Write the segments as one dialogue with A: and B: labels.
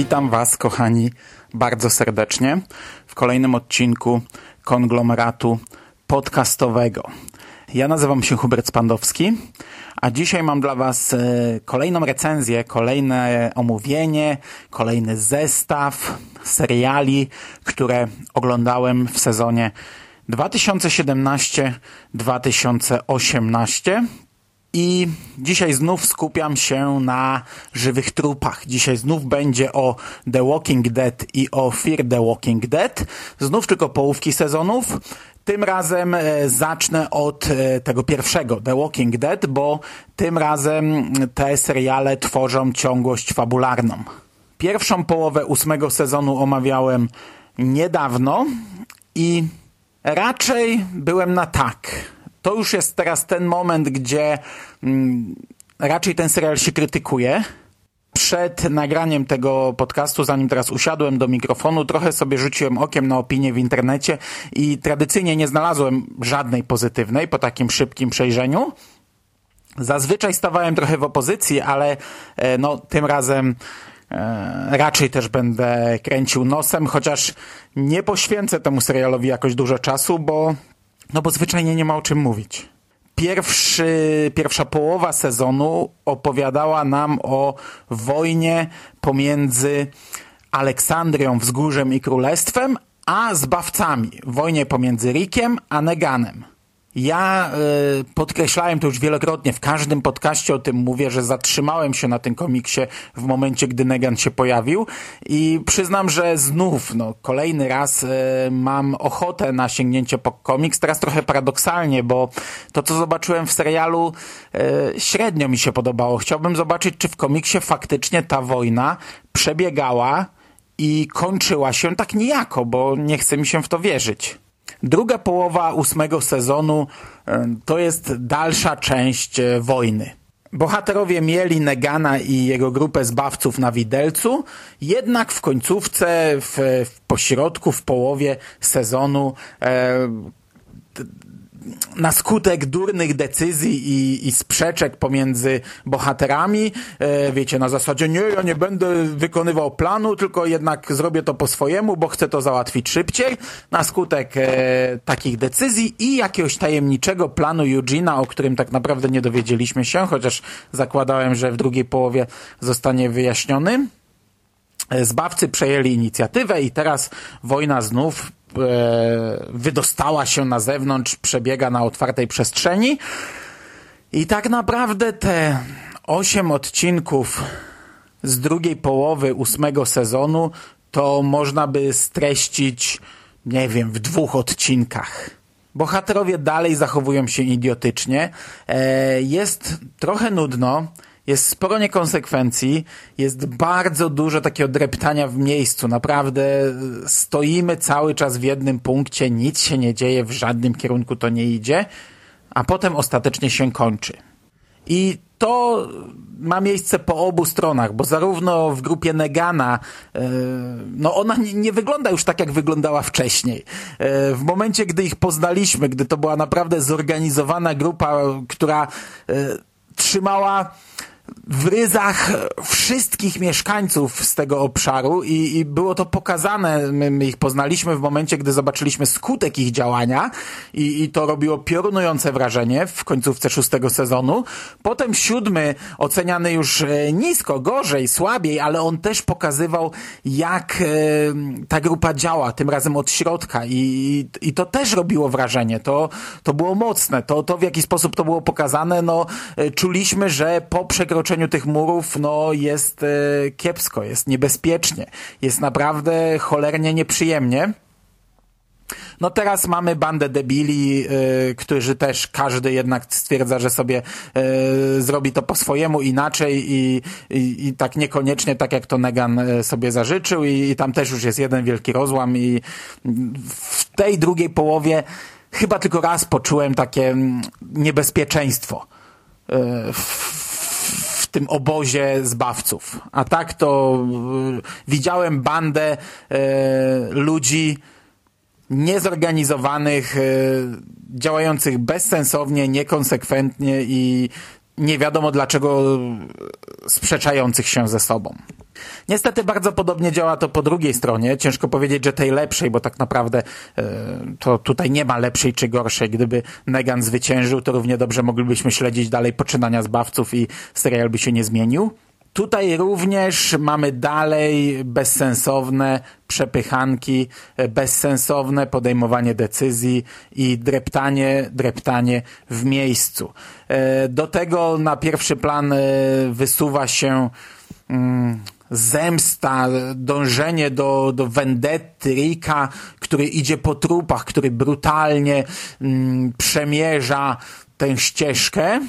A: Witam Was, kochani, bardzo serdecznie w kolejnym odcinku konglomeratu podcastowego. Ja nazywam się Hubert Spandowski, a dzisiaj mam dla Was e, kolejną recenzję, kolejne omówienie, kolejny zestaw seriali, które oglądałem w sezonie 2017-2018. I dzisiaj znów skupiam się na żywych trupach. Dzisiaj znów będzie o The Walking Dead i o Fear the Walking Dead. Znów tylko połówki sezonów. Tym razem e, zacznę od e, tego pierwszego, The Walking Dead, bo tym razem te seriale tworzą ciągłość fabularną. Pierwszą połowę ósmego sezonu omawiałem niedawno i raczej byłem na tak to już jest teraz ten moment, gdzie mm, raczej ten serial się krytykuje. Przed nagraniem tego podcastu, zanim teraz usiadłem do mikrofonu, trochę sobie rzuciłem okiem na opinie w internecie i tradycyjnie nie znalazłem żadnej pozytywnej po takim szybkim przejrzeniu. Zazwyczaj stawałem trochę w opozycji, ale e, no, tym razem e, raczej też będę kręcił nosem, chociaż nie poświęcę temu serialowi jakoś dużo czasu, bo no bo zwyczajnie nie ma o czym mówić. Pierwszy, pierwsza połowa sezonu opowiadała nam o wojnie pomiędzy Aleksandrią, Wzgórzem i Królestwem, a zbawcami. Wojnie pomiędzy Rickiem a Neganem. Ja y, podkreślałem to już wielokrotnie, w każdym podcaście o tym mówię, że zatrzymałem się na tym komiksie w momencie, gdy Negan się pojawił i przyznam, że znów, no, kolejny raz y, mam ochotę na sięgnięcie po komiks, teraz trochę paradoksalnie, bo to, co zobaczyłem w serialu, y, średnio mi się podobało. Chciałbym zobaczyć, czy w komiksie faktycznie ta wojna przebiegała i kończyła się tak niejako, bo nie chce mi się w to wierzyć. Druga połowa ósmego sezonu e, to jest dalsza część e, wojny. Bohaterowie mieli Negana i jego grupę zbawców na widelcu, jednak w końcówce, w, w pośrodku, w połowie sezonu e, na skutek durnych decyzji i, i sprzeczek pomiędzy bohaterami, e, wiecie, na zasadzie nie, ja nie będę wykonywał planu, tylko jednak zrobię to po swojemu, bo chcę to załatwić szybciej, na skutek e, takich decyzji i jakiegoś tajemniczego planu Eugena, o którym tak naprawdę nie dowiedzieliśmy się, chociaż zakładałem, że w drugiej połowie zostanie wyjaśniony. E, zbawcy przejęli inicjatywę i teraz wojna znów wydostała się na zewnątrz, przebiega na otwartej przestrzeni. I tak naprawdę te osiem odcinków z drugiej połowy ósmego sezonu to można by streścić, nie wiem, w dwóch odcinkach. Bohaterowie dalej zachowują się idiotycznie. E, jest trochę nudno jest sporo niekonsekwencji, jest bardzo dużo takiego dreptania w miejscu. Naprawdę stoimy cały czas w jednym punkcie, nic się nie dzieje, w żadnym kierunku to nie idzie, a potem ostatecznie się kończy. I to ma miejsce po obu stronach, bo zarówno w grupie Negana, e, no ona nie wygląda już tak, jak wyglądała wcześniej. E, w momencie, gdy ich poznaliśmy, gdy to była naprawdę zorganizowana grupa, która trzymała w ryzach wszystkich mieszkańców z tego obszaru i, i było to pokazane, my, my, ich poznaliśmy w momencie, gdy zobaczyliśmy skutek ich działania i, i to robiło piorunujące wrażenie w końcówce szóstego sezonu. Potem siódmy, oceniany już e, nisko, gorzej, słabiej, ale on też pokazywał, jak e, ta grupa działa, tym razem od środka. I, i to też robiło wrażenie, to, to było mocne, to, to w jaki sposób to było pokazane, no e, czuliśmy, że po przekroczeniu przekroczeniu tych murów no jest e, kiepsko, jest niebezpiecznie, jest naprawdę cholernie nieprzyjemnie. No teraz mamy bandę debili, y, którzy też każdy jednak stwierdza, że sobie y, zrobi to po swojemu inaczej i, i, i tak niekoniecznie tak jak to Negan sobie zażyczył i, i tam też już jest jeden wielki rozłam i w tej drugiej połowie chyba tylko raz poczułem takie mm, niebezpieczeństwo y, w, w tym obozie zbawców. A tak to y, widziałem bandę y, ludzi, niezorganizowanych, e, działających bezsensownie, niekonsekwentnie i nie wiadomo dlaczego sprzeczających się ze sobą. Niestety bardzo podobnie działa to po drugiej stronie. Ciężko powiedzieć, że tej lepszej, bo tak naprawdę e, to tutaj nie ma lepszej czy gorszej. Gdyby Negan zwyciężył, to równie dobrze moglibyśmy śledzić dalej poczynania zbawców i serial by się nie zmienił. Tutaj również mamy dalej bezsensowne przepychanki, e, bezsensowne podejmowanie decyzji i dreptanie, dreptanie w miejscu. E, do tego na pierwszy plan wysuwa się mm, zemsta, dążenie do, do vendetty Rika, który idzie po trupach, który brutalnie mm, przemierza tę ścieżkę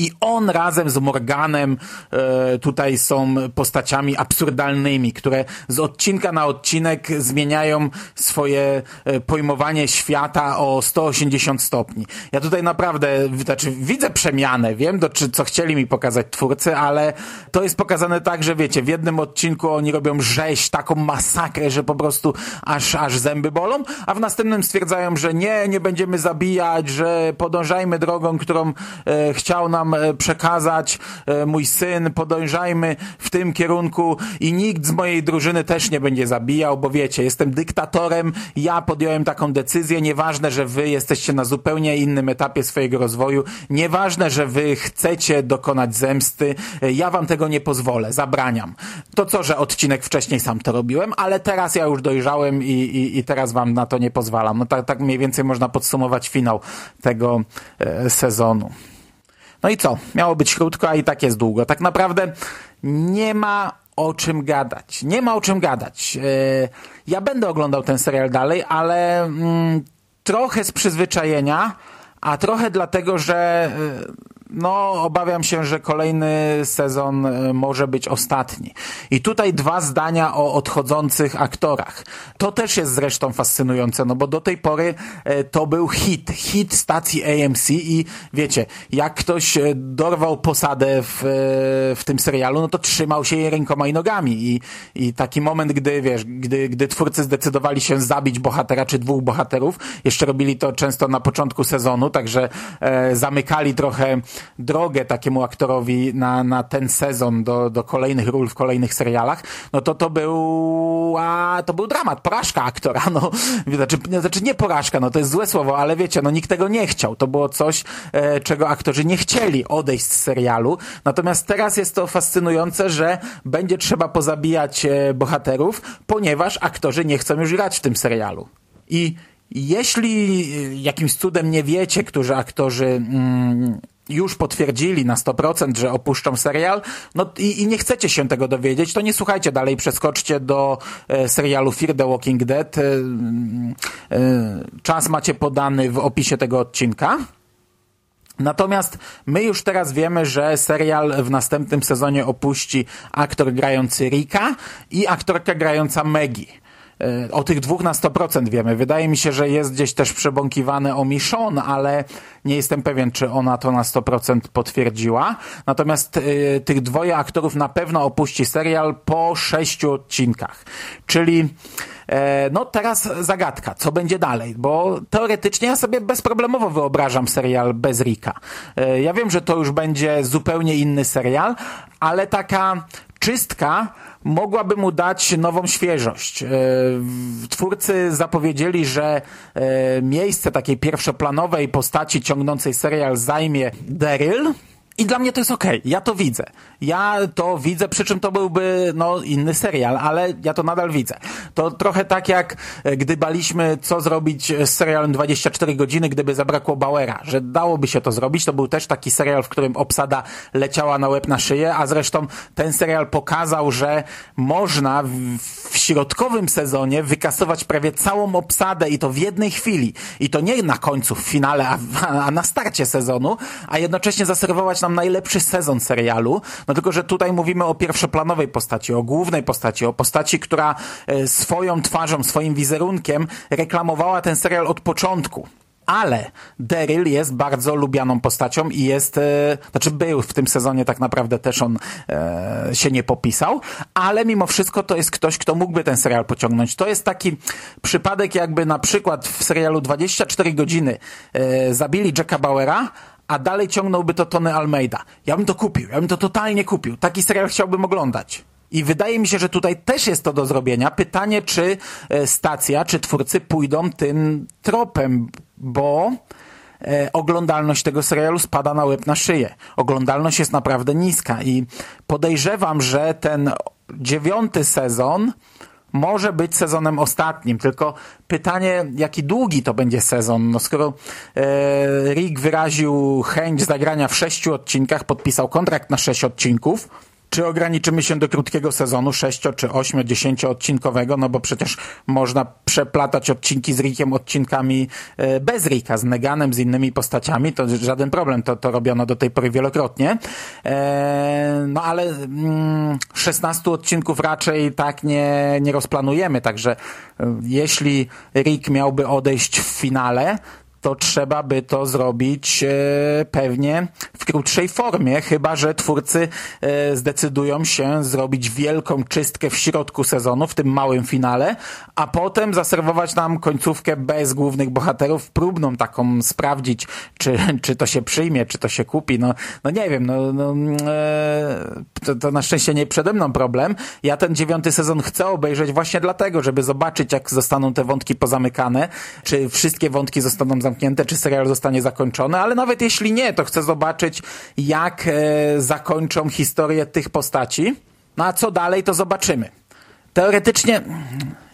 A: i on razem z Morganem e, tutaj są postaciami absurdalnymi, które z odcinka na odcinek zmieniają swoje e, pojmowanie świata o 180 stopni. Ja tutaj naprawdę znaczy, widzę przemianę, wiem do, czy, co chcieli mi pokazać twórcy, ale to jest pokazane tak, że wiecie, w jednym odcinku oni robią rzeź, taką masakrę, że po prostu aż, aż zęby bolą, a w następnym stwierdzają, że nie, nie będziemy zabijać, że podążajmy drogą, którą e, chciał nam E, przekazać e, mój syn, podążajmy w tym kierunku i nikt z mojej drużyny też nie będzie zabijał, bo wiecie, jestem dyktatorem, ja podjąłem taką decyzję, nieważne, że wy jesteście na zupełnie innym etapie swojego rozwoju, nieważne, że wy chcecie dokonać zemsty, e, ja wam tego nie pozwolę, zabraniam. To co, że odcinek wcześniej sam to robiłem, ale teraz ja już dojrzałem i, i, i teraz wam na to nie pozwalam. No tak, tak mniej więcej można podsumować finał tego e, sezonu. No i co? Miało być krótko, a i tak jest długo. Tak naprawdę nie ma o czym gadać. Nie ma o czym gadać. E, ja będę oglądał ten serial dalej, ale mm, trochę z przyzwyczajenia, a trochę dlatego, że e, no, obawiam się, że kolejny sezon e, może być ostatni. I tutaj dwa zdania o odchodzących aktorach. To też jest zresztą fascynujące, no bo do tej pory e, to był hit, hit stacji AMC i wiecie, jak ktoś e, dorwał posadę w, w tym serialu, no to trzymał się jej rękoma i nogami i, i taki moment, gdy wiesz, gdy, gdy twórcy zdecydowali się zabić bohatera czy dwóch bohaterów, jeszcze robili to często na początku sezonu, także e, zamykali trochę drogę takiemu aktorowi na, na ten sezon do, do kolejnych ról w kolejnych serialach, no to to był, a, to był dramat, porażka aktora, no, znaczy, znaczy nie porażka, no to jest złe słowo, ale wiecie, no nikt tego nie chciał, to było coś, e, czego aktorzy nie chcieli odejść z serialu, natomiast teraz jest to fascynujące, że będzie trzeba pozabijać e, bohaterów, ponieważ aktorzy nie chcą już grać w tym serialu. I jeśli e, jakimś cudem nie wiecie, którzy aktorzy mm, już potwierdzili na 100%, że opuszczą serial, no i, i, nie chcecie się tego dowiedzieć, to nie słuchajcie dalej, przeskoczcie do e, serialu Fear the Walking Dead. E, e, czas macie podany w opisie tego odcinka. Natomiast my już teraz wiemy, że serial w następnym sezonie opuści aktor grający Rika i aktorka grająca Maggie. E, o tych dwóch na 100% wiemy. Wydaje mi się, że jest gdzieś też przebąkiwane o Michonne, ale nie jestem pewien, czy ona to na 100% potwierdziła. Natomiast y, tych dwoje aktorów na pewno opuści serial po sześciu odcinkach. Czyli no teraz zagadka, co będzie dalej, bo teoretycznie ja sobie bezproblemowo wyobrażam serial bez Rika. E, ja wiem, że to już będzie zupełnie inny serial, ale taka czystka mogłaby mu dać nową świeżość. E, twórcy zapowiedzieli, że e, miejsce takiej pierwszoplanowej postaci ciągnącej serial zajmie Daryl, i dla mnie to jest okej, okay. ja to widzę. Ja to widzę, przy czym to byłby no, inny serial, ale ja to nadal widzę. To trochę tak jak e, gdy baliśmy, co zrobić z serialem 24 godziny, gdyby zabrakło Bauera, że dałoby się to zrobić. To był też taki serial, w którym obsada leciała na łeb na szyję, a zresztą ten serial pokazał, że można w środkowym sezonie wykasować prawie całą obsadę i to w jednej chwili. I to nie na końcu, w finale, a, a na starcie sezonu, a jednocześnie zaserwować nam najlepszy sezon serialu. No tylko, że tutaj mówimy o pierwszoplanowej postaci, o głównej postaci, o postaci, która e, swoją twarzą, swoim wizerunkiem reklamowała ten serial od początku ale Daryl jest bardzo lubianą postacią i jest, e, znaczy był w tym sezonie tak naprawdę też on e, się nie popisał, ale mimo wszystko to jest ktoś, kto mógłby ten serial pociągnąć. To jest taki przypadek jakby na przykład w serialu 24 godziny e, zabili Jacka Bauera, a dalej ciągnąłby to Tony Almeida. Ja bym to kupił, ja bym to totalnie kupił. Taki serial chciałbym oglądać. I wydaje mi się, że tutaj też jest to do zrobienia. Pytanie, czy e, stacja, czy twórcy pójdą tym tropem, bo e, oglądalność tego serialu spada na łeb na szyję. Oglądalność jest naprawdę niska i podejrzewam, że ten dziewiąty sezon może być sezonem ostatnim, tylko pytanie, jaki długi to będzie sezon. No skoro e, Rick wyraził chęć zagrania w sześciu odcinkach, podpisał kontrakt na sześć odcinków, czy ograniczymy się do krótkiego sezonu, 6 czy 8, 10 odcinkowego, no bo przecież można przeplatać odcinki z Rickiem odcinkami e, bez Ricka, z Neganem, z innymi postaciami, to żaden problem, to, to robiono do tej pory wielokrotnie. E, no ale mm, 16 odcinków raczej tak nie, nie rozplanujemy, także e, jeśli Rick miałby odejść w finale, to trzeba by to zrobić e, pewnie w krótszej formie, chyba że twórcy e, zdecydują się zrobić wielką czystkę w środku sezonu, w tym małym finale, a potem zaserwować nam końcówkę bez głównych bohaterów, próbną taką sprawdzić, czy, czy to się przyjmie, czy to się kupi. No, no nie wiem, no, no e, to, to na szczęście nie przede mną problem. Ja ten dziewiąty sezon chcę obejrzeć właśnie dlatego, żeby zobaczyć, jak zostaną te wątki pozamykane, czy wszystkie wątki zostaną zamknięte zamknięte, czy serial zostanie zakończony, ale nawet jeśli nie, to chcę zobaczyć, jak e, zakończą historię tych postaci. No a co dalej, to zobaczymy. Teoretycznie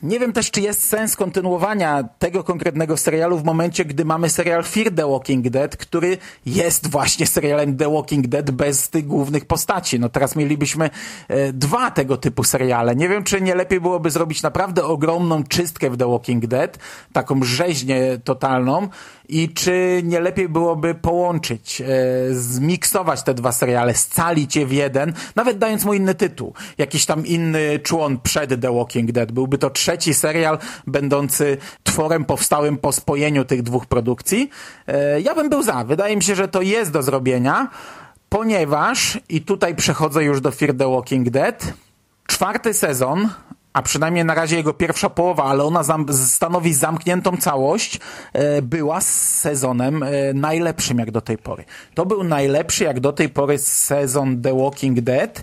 A: nie wiem też, czy jest sens kontynuowania tego konkretnego serialu w momencie, gdy mamy serial Fear the Walking Dead, który jest właśnie serialem The Walking Dead bez tych głównych postaci. No teraz mielibyśmy e, dwa tego typu seriale. Nie wiem, czy nie lepiej byłoby zrobić naprawdę ogromną czystkę w The Walking Dead, taką rzeźnię totalną i czy nie lepiej byłoby połączyć, e, zmiksować te dwa seriale, scalić je w jeden, nawet dając mu inny tytuł. Jakiś tam inny człon przed The Walking Dead. Byłby to trzeci serial, będący tworem powstałym po spojeniu tych dwóch produkcji. E, ja bym był za. Wydaje mi się, że to jest do zrobienia, ponieważ, i tutaj przechodzę już do Fear the Walking Dead, czwarty sezon a przynajmniej na razie jego pierwsza połowa, ale ona zam stanowi zamkniętą całość, e, była sezonem e, najlepszym jak do tej pory. To był najlepszy jak do tej pory sezon The Walking Dead.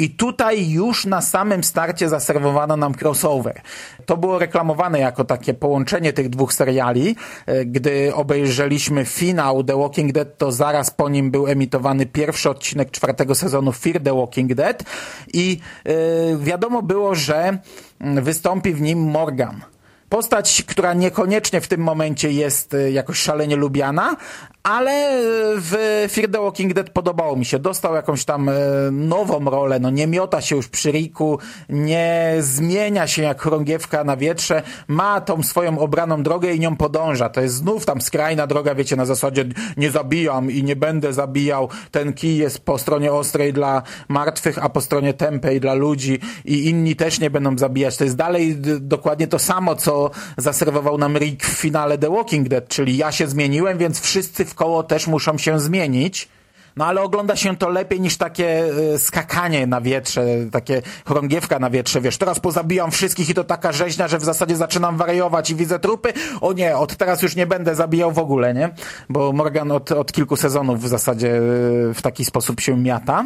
A: I tutaj już na samym starcie zaserwowano nam crossover. To było reklamowane jako takie połączenie tych dwóch seriali. E, gdy obejrzeliśmy finał The Walking Dead, to zaraz po nim był emitowany pierwszy odcinek czwartego sezonu Fear the Walking Dead i yy, wiadomo było, że mm, wystąpi w nim Morgan. Postać, która niekoniecznie w tym momencie jest e, jakoś szalenie lubiana, ale w Fear the Walking Dead podobało mi się. Dostał jakąś tam e, nową rolę, no nie miota się już przy Riku, nie zmienia się jak chorągiewka na wietrze, ma tą swoją obraną drogę i nią podąża. To jest znów tam skrajna droga, wiecie, na zasadzie nie zabijam i nie będę zabijał. Ten kij jest po stronie ostrej dla martwych, a po stronie tępej dla ludzi i inni też nie będą zabijać. To jest dalej dokładnie to samo, co zaserwował nam Rick w finale The Walking Dead, czyli ja się zmieniłem, więc wszyscy w koło też muszą się zmienić. No ale ogląda się to lepiej niż takie y, skakanie na wietrze, takie chorągiewka na wietrze, wiesz, teraz pozabijam wszystkich i to taka rzeźnia, że w zasadzie zaczynam wariować i widzę trupy. O nie, od teraz już nie będę zabijał w ogóle, nie? Bo Morgan od, od kilku sezonów w zasadzie y, w taki sposób się miata.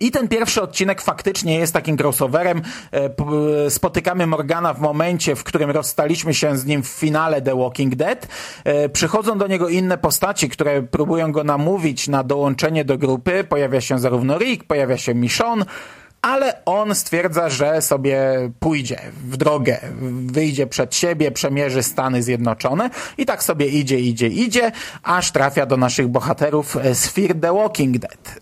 A: I ten pierwszy odcinek faktycznie jest takim crossoverem. E, spotykamy Morgana w momencie, w którym rozstaliśmy się z nim w finale The Walking Dead. E, przychodzą do niego inne postaci, które próbują go namówić na dołączenie do grupy. Pojawia się zarówno Rick, pojawia się Michonne, ale on stwierdza, że sobie pójdzie w drogę, wyjdzie przed siebie, przemierzy Stany Zjednoczone i tak sobie idzie, idzie, idzie, aż trafia do naszych bohaterów z Fear the Walking Dead.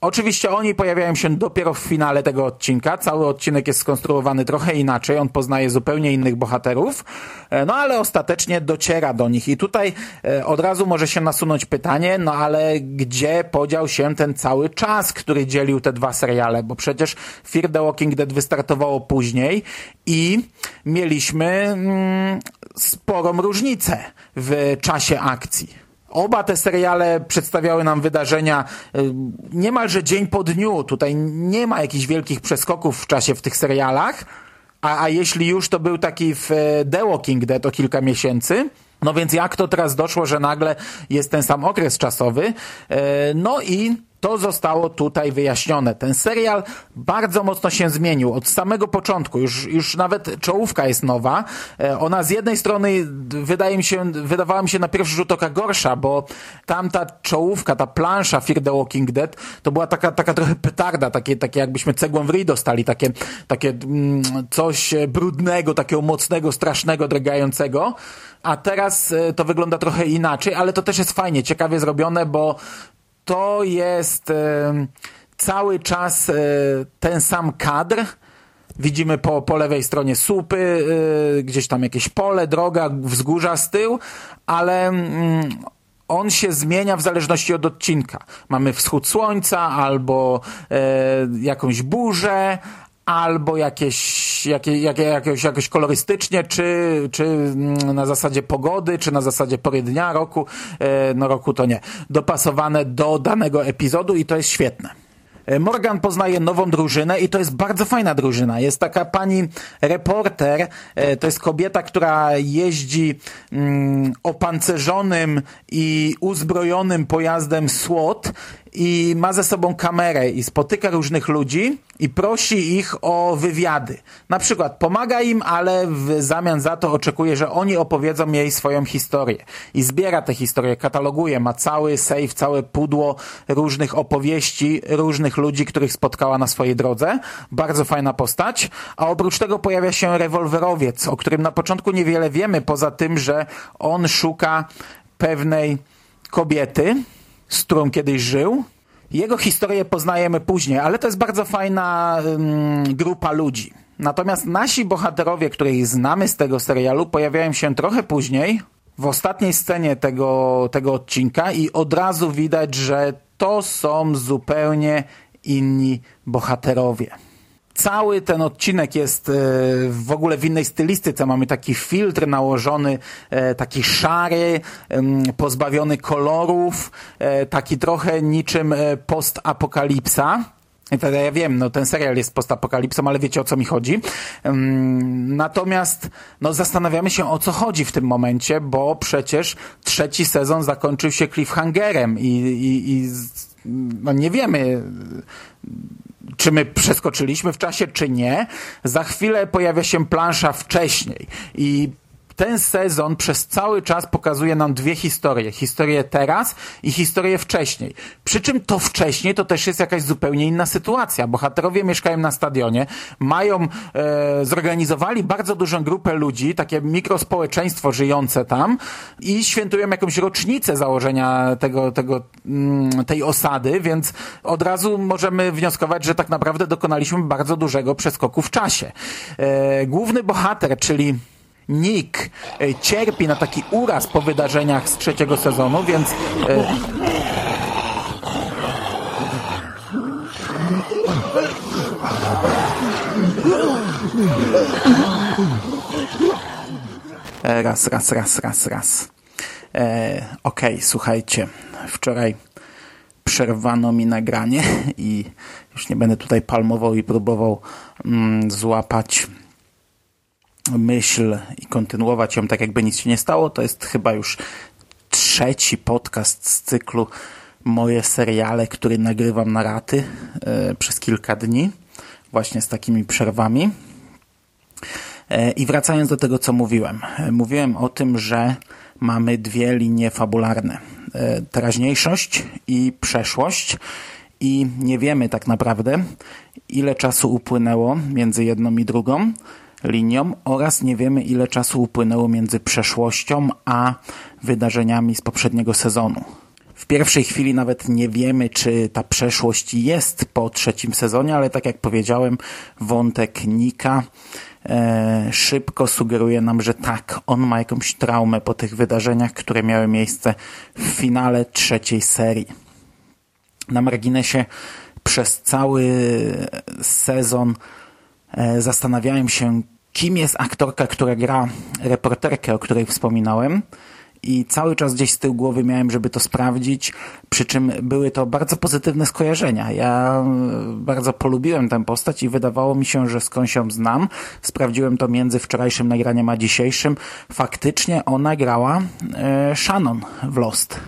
A: Oczywiście oni pojawiają się dopiero w finale tego odcinka. Cały odcinek jest skonstruowany trochę inaczej. On poznaje zupełnie innych bohaterów. E, no ale ostatecznie dociera do nich. I tutaj e, od razu może się nasunąć pytanie, no ale gdzie podział się ten cały czas, który dzielił te dwa seriale? Bo przecież Fear the Walking Dead wystartowało później i mieliśmy mm, sporą różnicę w czasie akcji. Oba te seriale przedstawiały nam wydarzenia y, niemalże dzień po dniu. Tutaj nie ma jakichś wielkich przeskoków w czasie w tych serialach. A, a jeśli już, to był taki w e, The Walking Dead o kilka miesięcy. No więc jak to teraz doszło, że nagle jest ten sam okres czasowy? E, no i to zostało tutaj wyjaśnione. Ten serial bardzo mocno się zmienił od samego początku. Już, już nawet czołówka jest nowa. E, ona z jednej strony wydaje mi się, wydawała mi się na pierwszy rzut oka gorsza, bo tamta czołówka, ta plansza Fear the Walking Dead to była taka, taka trochę petarda, takie, takie jakbyśmy cegłą w ryj dostali, takie, takie mm, coś brudnego, takiego mocnego, strasznego, drgającego. A teraz e, to wygląda trochę inaczej, ale to też jest fajnie, ciekawie zrobione, bo to jest e, cały czas e, ten sam kadr. Widzimy po, po lewej stronie słupy, e, gdzieś tam jakieś pole, droga, wzgórza z tyłu, ale mm, on się zmienia w zależności od odcinka. Mamy wschód słońca albo jakąś burzę, albo jakieś, jakie, jakie, jakieś, jakoś kolorystycznie, czy, czy mm, na zasadzie pogody, czy na zasadzie pory dnia, roku, e, no roku to nie, dopasowane do danego epizodu i to jest świetne. E, Morgan poznaje nową drużynę i to jest bardzo fajna drużyna. Jest taka pani reporter, e, to jest kobieta, która jeździ mm, opancerzonym i uzbrojonym pojazdem SWAT i ma ze sobą kamerę i spotyka różnych ludzi i prosi ich o wywiady. Na przykład pomaga im, ale w zamian za to oczekuje, że oni opowiedzą jej swoją historię. I zbiera tę historię, kataloguje, ma cały safe, całe pudło różnych opowieści, różnych ludzi, których spotkała na swojej drodze. Bardzo fajna postać. A oprócz tego pojawia się rewolwerowiec, o którym na początku niewiele wiemy, poza tym, że on szuka pewnej kobiety, z którą kiedyś żył. Jego historię poznajemy później, ale to jest bardzo fajna um, grupa ludzi. Natomiast nasi bohaterowie, których znamy z tego serialu, pojawiają się trochę później, w ostatniej scenie tego, tego odcinka i od razu widać, że to są zupełnie inni bohaterowie cały ten odcinek jest e, w ogóle w innej stylistyce. Mamy taki filtr nałożony, e, taki szary, pozbawiony kolorów, e, taki trochę niczym postapokalipsa. Ja wiem, no ten serial jest postapokalipsą, ale wiecie o co mi chodzi. Natomiast no, zastanawiamy się o co chodzi w tym momencie, bo przecież trzeci sezon zakończył się cliffhangerem i, i, i no nie wiemy czy my przeskoczyliśmy w czasie, czy nie. Za chwilę pojawia się plansza wcześniej i ten sezon przez cały czas pokazuje nam dwie historie. Historię teraz i historię wcześniej. Przy czym to wcześniej to też jest jakaś zupełnie inna sytuacja. Bohaterowie mieszkają na stadionie, mają, e, zorganizowali bardzo dużą grupę ludzi, takie mikrospołeczeństwo żyjące tam i świętują jakąś rocznicę założenia tego, tego, mm, tej osady, więc od razu możemy wnioskować, że tak naprawdę dokonaliśmy bardzo dużego przeskoku w czasie. E, główny bohater, czyli Nick e, cierpi na taki uraz po wydarzeniach z trzeciego sezonu, więc e, e, Raz, raz, raz, raz, raz. E, Okej, okay, słuchajcie. Wczoraj przerwano mi nagranie i już nie będę tutaj palmował i próbował mm, złapać myśl i kontynuować ją tak, jakby nic się nie stało. To jest chyba już trzeci podcast z cyklu Moje seriale, który nagrywam na raty e, przez kilka dni, właśnie z takimi przerwami. E, I wracając do tego, co mówiłem. E, mówiłem o tym, że mamy dwie linie fabularne. Teraźniejszość i przeszłość. I nie wiemy tak naprawdę, ile czasu upłynęło między jedną i drugą linią oraz nie wiemy ile czasu upłynęło między przeszłością a wydarzeniami z poprzedniego sezonu. w pierwszej chwili nawet nie wiemy, czy ta przeszłość jest po trzecim sezonie, ale tak jak powiedziałem, wątek Nika e, szybko sugeruje nam, że tak, on ma jakąś traumę po tych wydarzeniach, które miały miejsce w finale trzeciej serii. Na marginesie przez cały sezon zastanawiałem się, kim jest aktorka, która gra reporterkę, o której wspominałem. I cały czas gdzieś z tyłu głowy miałem, żeby to sprawdzić, przy czym były to bardzo pozytywne skojarzenia. Ja bardzo polubiłem tę postać i wydawało mi się, że skąd ją znam. Sprawdziłem to między wczorajszym nagraniem a dzisiejszym. Faktycznie ona grała e, Shannon w Lost.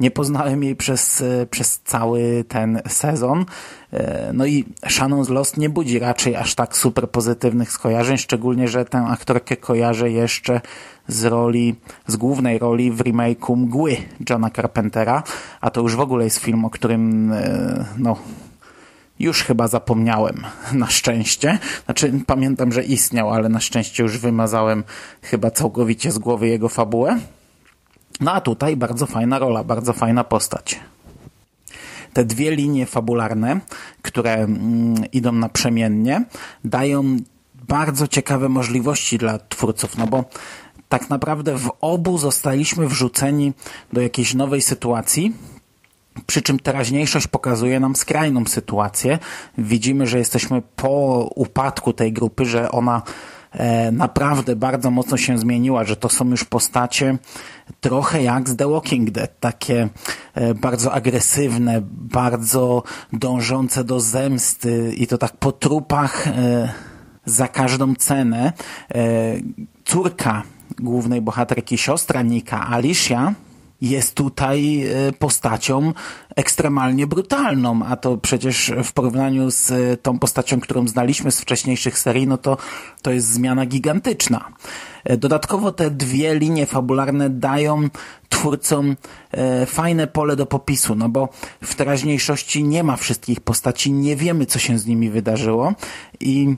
A: Nie poznałem jej przez, e, przez cały ten sezon. E, no i Shannon z Lost nie budzi raczej aż tak super pozytywnych skojarzeń, szczególnie, że tę aktorkę kojarzę jeszcze z roli, z głównej roli w remake'u Mgły Johna Carpentera, a to już w ogóle jest film, o którym e, no już chyba zapomniałem, na szczęście. Znaczy, pamiętam, że istniał, ale na szczęście już wymazałem chyba całkowicie z głowy jego fabułę. No a tutaj bardzo fajna rola, bardzo fajna postać. Te dwie linie fabularne, które mm, idą naprzemiennie, dają bardzo ciekawe możliwości dla twórców, no bo tak naprawdę w obu zostaliśmy wrzuceni do jakiejś nowej sytuacji, przy czym teraźniejszość pokazuje nam skrajną sytuację. Widzimy, że jesteśmy po upadku tej grupy, że ona naprawdę bardzo mocno się zmieniła, że to są już postacie trochę jak z The Walking Dead, takie e, bardzo agresywne, bardzo dążące do zemsty i to tak po trupach e, za każdą cenę. Córka głównej bohaterki, siostra Nika, Alicia, jest tutaj e, postacią ekstremalnie brutalną, a to przecież w porównaniu z e, tą postacią, którą znaliśmy z wcześniejszych serii, no to, to jest zmiana gigantyczna. E, dodatkowo te dwie linie fabularne dają twórcom fajne pole do popisu, no bo w teraźniejszości nie ma wszystkich postaci, nie wiemy co się z nimi wydarzyło i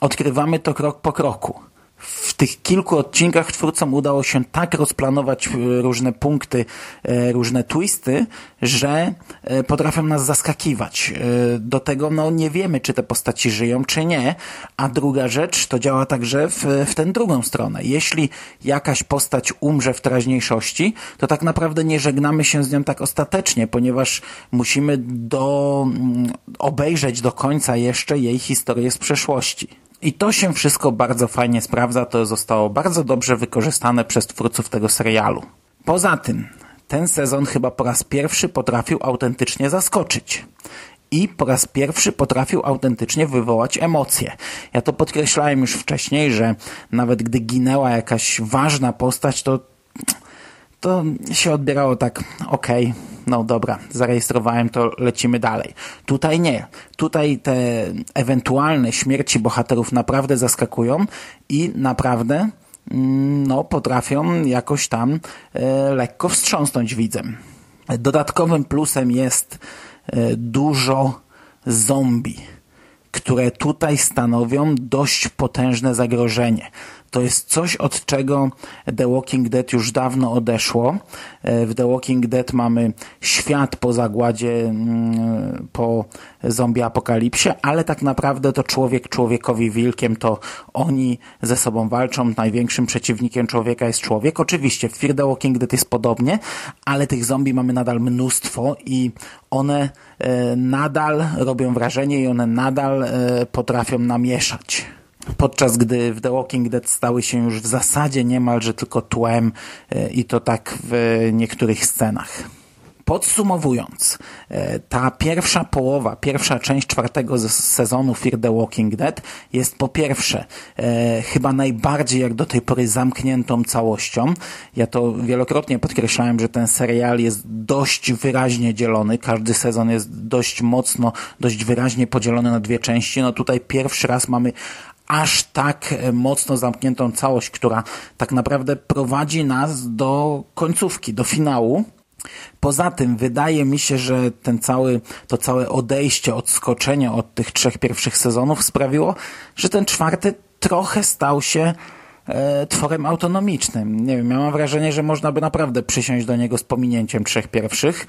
A: odkrywamy to krok po kroku w tych kilku odcinkach twórcom udało się tak rozplanować e, różne punkty, e, różne twisty, że e, potrafią nas zaskakiwać. Do tego no, nie wiemy, czy te postaci żyją, czy nie. A druga rzecz, to działa także w, w tę drugą stronę. Jeśli jakaś postać umrze w teraźniejszości, to tak naprawdę nie żegnamy się z nią tak ostatecznie, ponieważ musimy do, mm, obejrzeć do końca jeszcze jej historię z przeszłości. I to się wszystko bardzo fajnie sprawdza, to zostało bardzo dobrze wykorzystane przez twórców tego serialu. Poza tym, ten sezon chyba po raz pierwszy potrafił autentycznie zaskoczyć. I po raz pierwszy potrafił autentycznie wywołać emocje. Ja to podkreślałem już wcześniej, że nawet gdy ginęła jakaś ważna postać, to to się odbierało tak, okej, okay, no dobra, zarejestrowałem to, lecimy dalej. Tutaj nie. Tutaj te ewentualne śmierci bohaterów naprawdę zaskakują i naprawdę mm, no, potrafią jakoś tam e, lekko wstrząsnąć widzem. Dodatkowym plusem jest e, dużo zombie, które tutaj stanowią dość potężne zagrożenie. To jest coś, od czego The Walking Dead już dawno odeszło. E, w The Walking Dead mamy świat po zagładzie, mm, po zombie apokalipsie, ale tak naprawdę to człowiek człowiekowi wilkiem, to oni ze sobą walczą. Największym przeciwnikiem człowieka jest człowiek. Oczywiście w Fear the Walking Dead jest podobnie, ale tych zombie mamy nadal mnóstwo i one e, nadal robią wrażenie i one nadal e, potrafią namieszać podczas gdy w The Walking Dead stały się już w zasadzie niemalże tylko tłem e, i to tak w niektórych scenach. Podsumowując, e, ta pierwsza połowa, pierwsza część czwartego sezonu Fear the Walking Dead jest po pierwsze e, chyba najbardziej jak do tej pory zamkniętą całością. Ja to wielokrotnie podkreślałem, że ten serial jest dość wyraźnie dzielony. Każdy sezon jest dość mocno, dość wyraźnie podzielony na dwie części. No tutaj pierwszy raz mamy aż tak e, mocno zamkniętą całość, która tak naprawdę prowadzi nas do końcówki, do finału. Poza tym wydaje mi się, że ten cały, to całe odejście, odskoczenie od tych trzech pierwszych sezonów sprawiło, że ten czwarty trochę stał się e, tworem autonomicznym. Nie wiem, ja mam wrażenie, że można by naprawdę przysiąść do niego z pominięciem trzech pierwszych,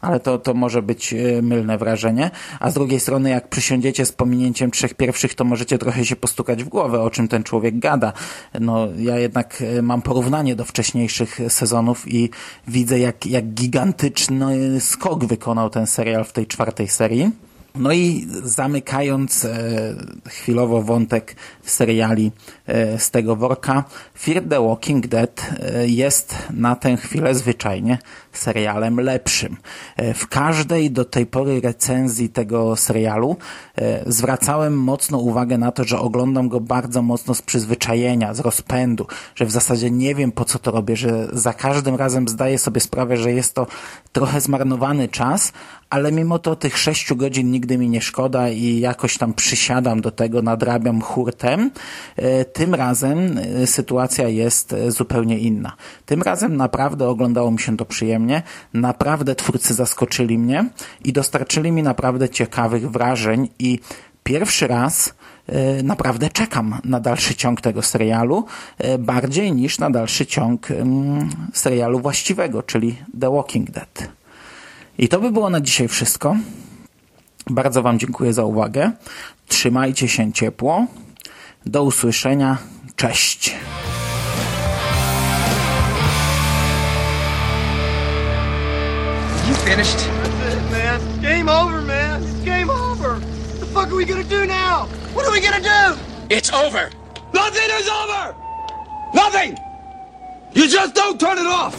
A: ale to, to może być e, mylne wrażenie. A z drugiej strony, jak przysiądziecie z pominięciem trzech pierwszych, to możecie trochę się postukać w głowę, o czym ten człowiek gada. No, ja jednak e, mam porównanie do wcześniejszych sezonów i widzę, jak, jak gigantyczny skok wykonał ten serial w tej czwartej serii. No i zamykając e, chwilowo wątek seriali e, z tego worka, Fear the Walking Dead e, jest na tę chwilę zwyczajnie serialem lepszym. E, w każdej do tej pory recenzji tego serialu e, zwracałem mocno uwagę na to, że oglądam go bardzo mocno z przyzwyczajenia, z rozpędu, że w zasadzie nie wiem po co to robię, że za każdym razem zdaję sobie sprawę, że jest to trochę zmarnowany czas, ale mimo to tych sześciu godzin nigdy mi nie szkoda i jakoś tam przysiadam do tego, nadrabiam hurtem. E, Tym razem e, sytuacja jest e, zupełnie inna. Tym razem naprawdę oglądało mi się to przyjemnie, naprawdę twórcy zaskoczyli mnie i dostarczyli mi naprawdę ciekawych wrażeń i pierwszy raz naprawdę czekam na dalszy ciąg tego serialu, bardziej niż na dalszy ciąg mm, serialu właściwego, czyli The Walking Dead. I to by było na dzisiaj wszystko. Bardzo Wam dziękuję za uwagę. Trzymajcie się ciepło. Do usłyszenia. Cześć.
B: You finished?
C: That's it, man. Game over, man. It's game over. What the fuck are we gonna do now? What are we gonna do?
B: It's over.
D: Nothing is over! Nothing! You just don't turn it off!